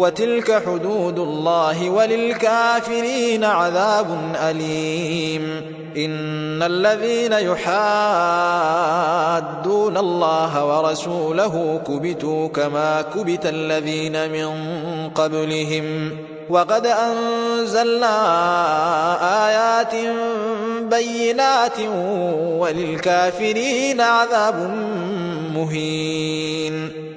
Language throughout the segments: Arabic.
وتلك حدود الله وللكافرين عذاب أليم. إن الذين يحادون الله ورسوله كبتوا كما كبت الذين من قبلهم. وقد أنزلنا آيات بينات وللكافرين عذاب مهين.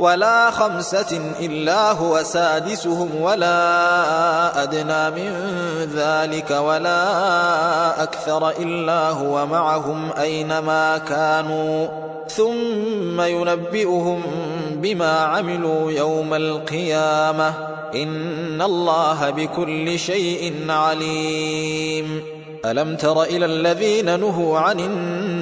ولا خمسة إلا هو سادسهم ولا أدنى من ذلك ولا أكثر إلا هو معهم أينما كانوا. ثم ينبئهم بما عملوا يوم القيامة. إن الله بكل شيء عليم. ألم تر إلى الذين نهوا عن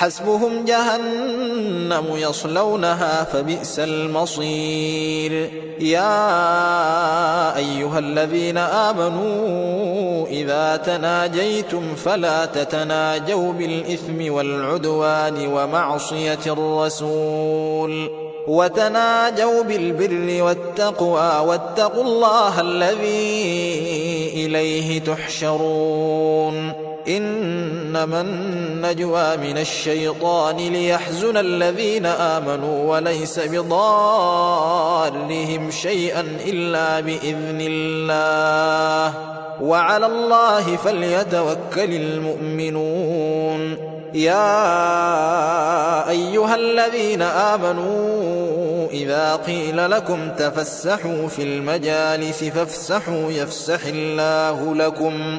حسبهم جهنم يصلونها فبئس المصير. يا أيها الذين آمنوا إذا تناجيتم فلا تتناجوا بالإثم والعدوان ومعصية الرسول. وتناجوا بالبر والتقوى واتقوا الله الذي إليه تحشرون. إنما النجوى من الشيطان ليحزن الذين آمنوا وليس بضارهم شيئا إلا بإذن الله. وعلى الله فليتوكل المؤمنون. يا أيها الذين آمنوا إذا قيل لكم تفسحوا في المجالس فافسحوا يفسح الله لكم.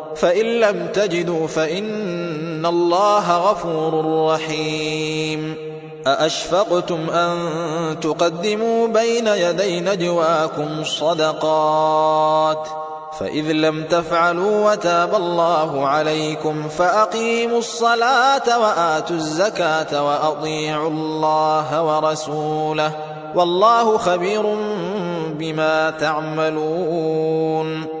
فإن لم تجدوا فإن الله غفور رحيم. أأشفقتم أن تقدموا بين يدي نجواكم صدقات فإذ لم تفعلوا وتاب الله عليكم فأقيموا الصلاة وآتوا الزكاة وأطيعوا الله ورسوله. والله خبير بما تعملون.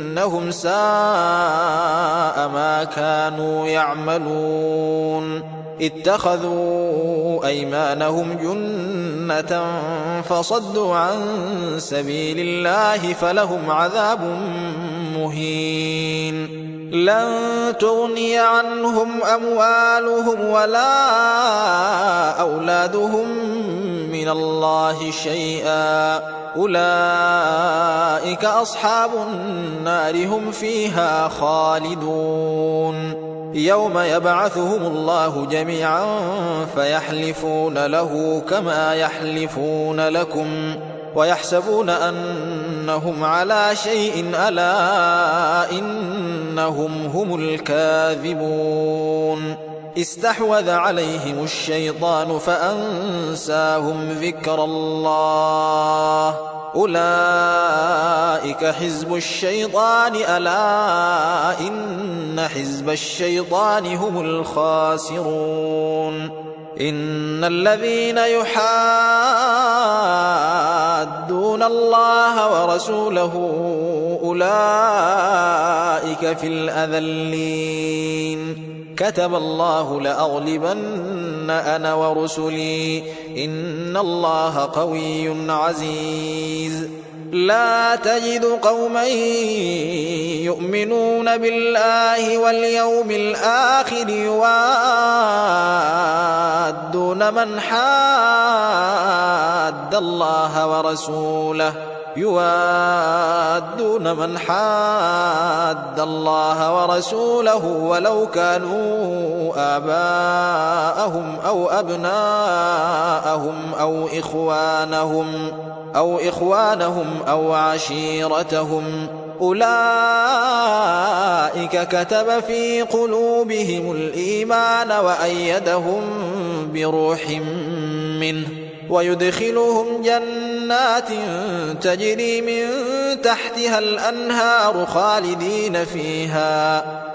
إنهم ساء ما كانوا يعملون اتخذوا أيمانهم جنة فصدوا عن سبيل الله فلهم عذاب مهين. لن تغني عنهم أموالهم ولا أولادهم من الله شيئا. أولئك أصحاب النار هم فيها خالدون. يوم يبعثهم الله جميعا فيحلفون له كما يحلفون لكم ويحسبون أنهم على شيء ألا إنهم هم الكاذبون. استحوذ عليهم الشيطان فأنساهم ذكر الله. أولئك حزب الشيطان ألا إن حزب الشيطان هم الخاسرون. إن الذين يحادون الله ورسوله أولئك في الأذلين كتب الله لأغلبن أنا ورسلي إن الله قوي عزيز لا تجد قوما يؤمنون بالله واليوم الآخر يوادون من حاد الله ورسوله يوادون من حاد الله ورسوله ولو كانوا آباءهم أو أبناءهم أو إخوانهم أو إخوانهم أو عشيرتهم. أولئك كتب في قلوبهم الإيمان وأيدهم بروح منه ويدخلهم جنات تجري من تحتها الأنهار خالدين فيها